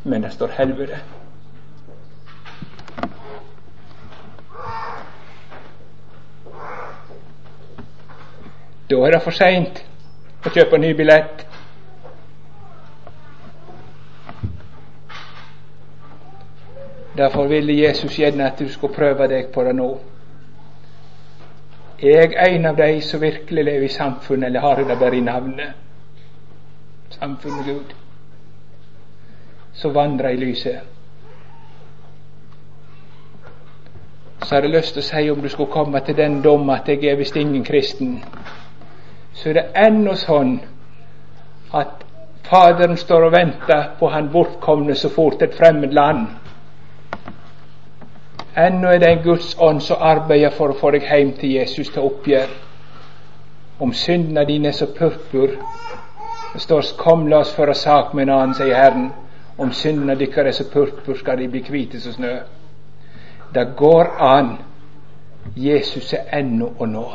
men det står helvete. Da er det for seint å kjøpe ny billett. Derfor ville Jesus gjerne at du skulle prøve deg på det nå. Er jeg en av de som virkelig lever i samfunnet, eller har jeg det bare i navnet? Samfunnet Gud. Så vandrer i lyset. Så har jeg lyst til å si, om du skulle komme til den dom at jeg er visst ingen kristen, så er det ennå sånn at Faderen står og venter på han bortkomne så fort et fremmed land. Ennå er det en Guds ånd som arbeider for å få deg hjem til Jesus til oppgjør. Om syndene dine er som purpur Det står 'Kom, la oss føre sak med en annen', sier Herren. Om syndene deres er som purpur, skal de bli hvite som snø. Det går an. Jesus er ennå å nå.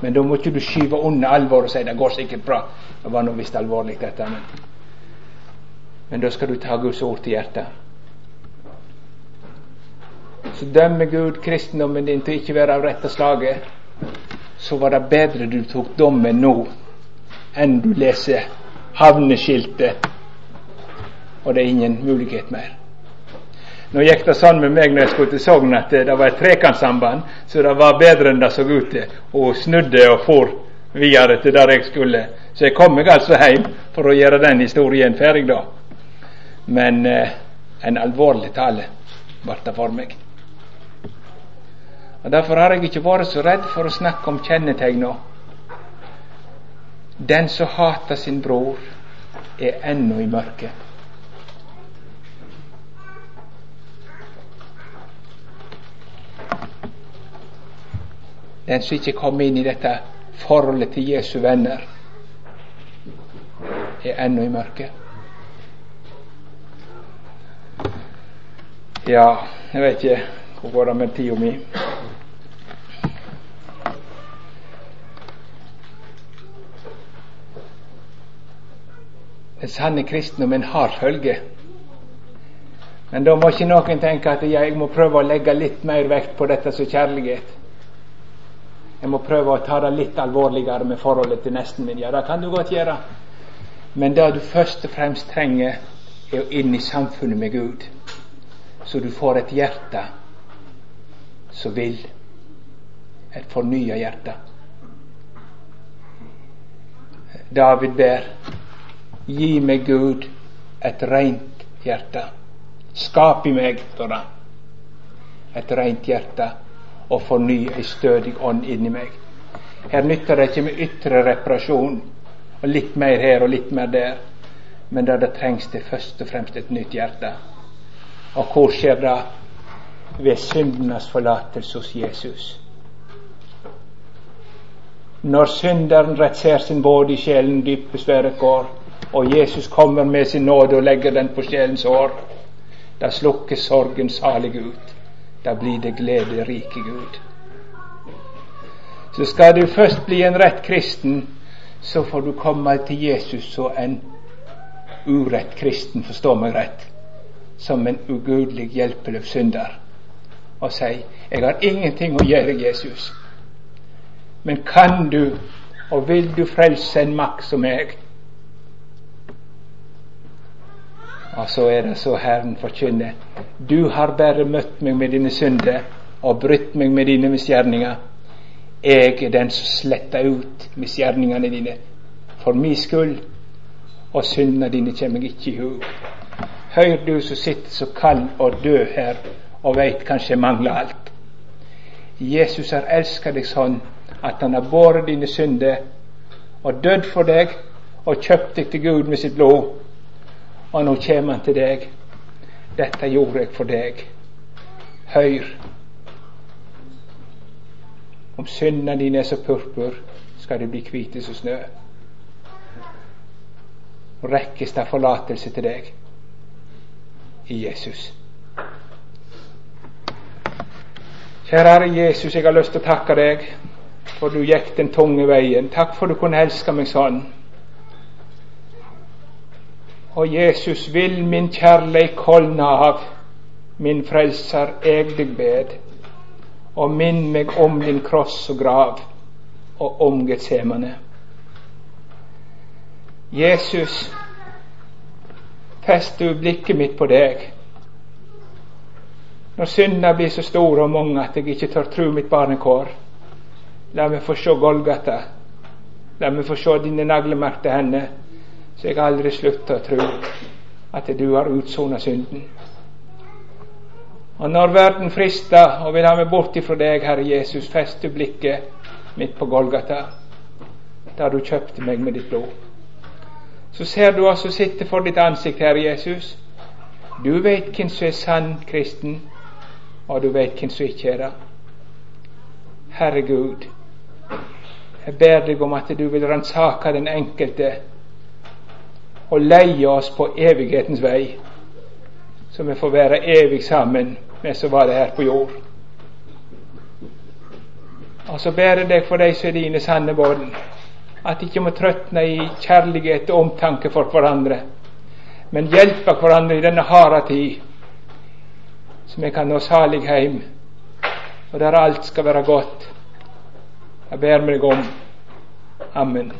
Men da må ikke du skyve unna alvoret og si 'det går sikkert bra'. Det var nå visst alvorlig, dette. Men, men da skal du ta Guds ord til hjertet så dømmer Gud kristendommen din til ikke være av rette slaget. så var det bedre du tok dommen nå enn du leser havneskiltet, og det er ingen mulighet mer. Nå gikk det sånn med meg når jeg skulle til Sogn at det var et trekantsamband, så det var bedre enn det så ut til, og snudde og for videre til der jeg skulle. Så jeg kom meg altså hjem for å gjøre den historien ferdig, da. Men eh, en alvorlig tale ble det for meg. Og Derfor har jeg ikke vært så redd for å snakke om kjennetegna. Den som hater sin bror, er ennå i mørket. Den som ikke kom inn i dette forholdet til Jesu venner, er ennå i mørket. Ja, jeg vet ikke hvor går det med tida mi. Den sanne kristendommen har følge. Men da må ikke noen tenke at jeg må prøve å legge litt mer vekt på dette som kjærlighet. Jeg må prøve å ta det litt alvorligere med forholdet til nesten min. Ja, det kan du godt gjøre. Men det du først og fremst trenger, er å inn i samfunnet med Gud, så du får et hjerte som vil. Et fornya hjerte. David ber Gi meg, Gud, et reint hjerte. Skap i meg, står et reint hjerte, og forny ei stødig ånd inni meg. Her nytter det ikke med ytre reparasjon og litt mer her og litt mer der, men der det trengs det først og fremst et nytt hjerte. Og hvor skjer det? Ved syndenes forlatelse hos Jesus. Når synderen retser sin båd i sjelen dypest være går, og Jesus kommer med sin nåde og legger den på sjelens år, da slukker sorgen salig ut. Da blir det glede rike Gud. Så skal du først bli en rett kristen, så får du komme til Jesus som en urett kristen, forstå meg rett, som en ugudelig, hjelpeløs synder, og si 'Jeg har ingenting å gjøre, Jesus', men kan du og vil du frelse en makt som meg? Og så er det så Herren forkynner. Du har bare møtt meg med dine synder og brutt meg med dine misgjerninger. Jeg er den som sletter ut misgjerningene dine for min skyld, og syndene dine kommer jeg ikke i hu. Hør du som sitter så kald og død her og veit kanskje mangler alt. Jesus har elsket deg sånn at han har båret dine synder og dødd for deg og kjøpt deg til Gud med sitt blod. Og nå kommer han til deg. Dette gjorde jeg for deg. Høyr. Om syndene dine er som purpur, skal de bli hvite som snø. Og rekkes det forlatelse til deg i Jesus. Kjære Herre Jesus, jeg har lyst til å takke deg for du gikk den tunge veien. Takk for du kunne elske meg sånn. Og Jesus, vil min kjærleik holde av, min frelser, eg deg bed og minn meg om din kross og grav og om Getsemane. Jesus, fest du blikket mitt på deg. Når syndene blir så store og mange at jeg ikke tør tru mitt barnekår, la meg få se Golgata. La meg få se dine naglemerkte hender, så jeg aldri slutter å tro at du har utsona synden. Og når verden frister og vil ha meg bort ifra deg, Herre Jesus, fest du blikket mitt på Golgata, da du kjøpte meg med ditt blod. Så ser du oss som sitter for ditt ansikt, Herre Jesus. Du veit hvem som er sann kristen, og du veit hvem som ikke er det. Herre Gud, jeg ber deg om at du vil ransake den enkelte og leie oss på evighetens vei, så vi får være evig sammen med som var det her på jord. Og så ber jeg deg for de som er dine sanne barn, at ikke må trøtne i kjærlighet og omtanke for hverandre, men hjelpe hverandre i denne harde tid, så vi kan nå salig heim, og der alt skal være godt, Jeg ber meg om Amen.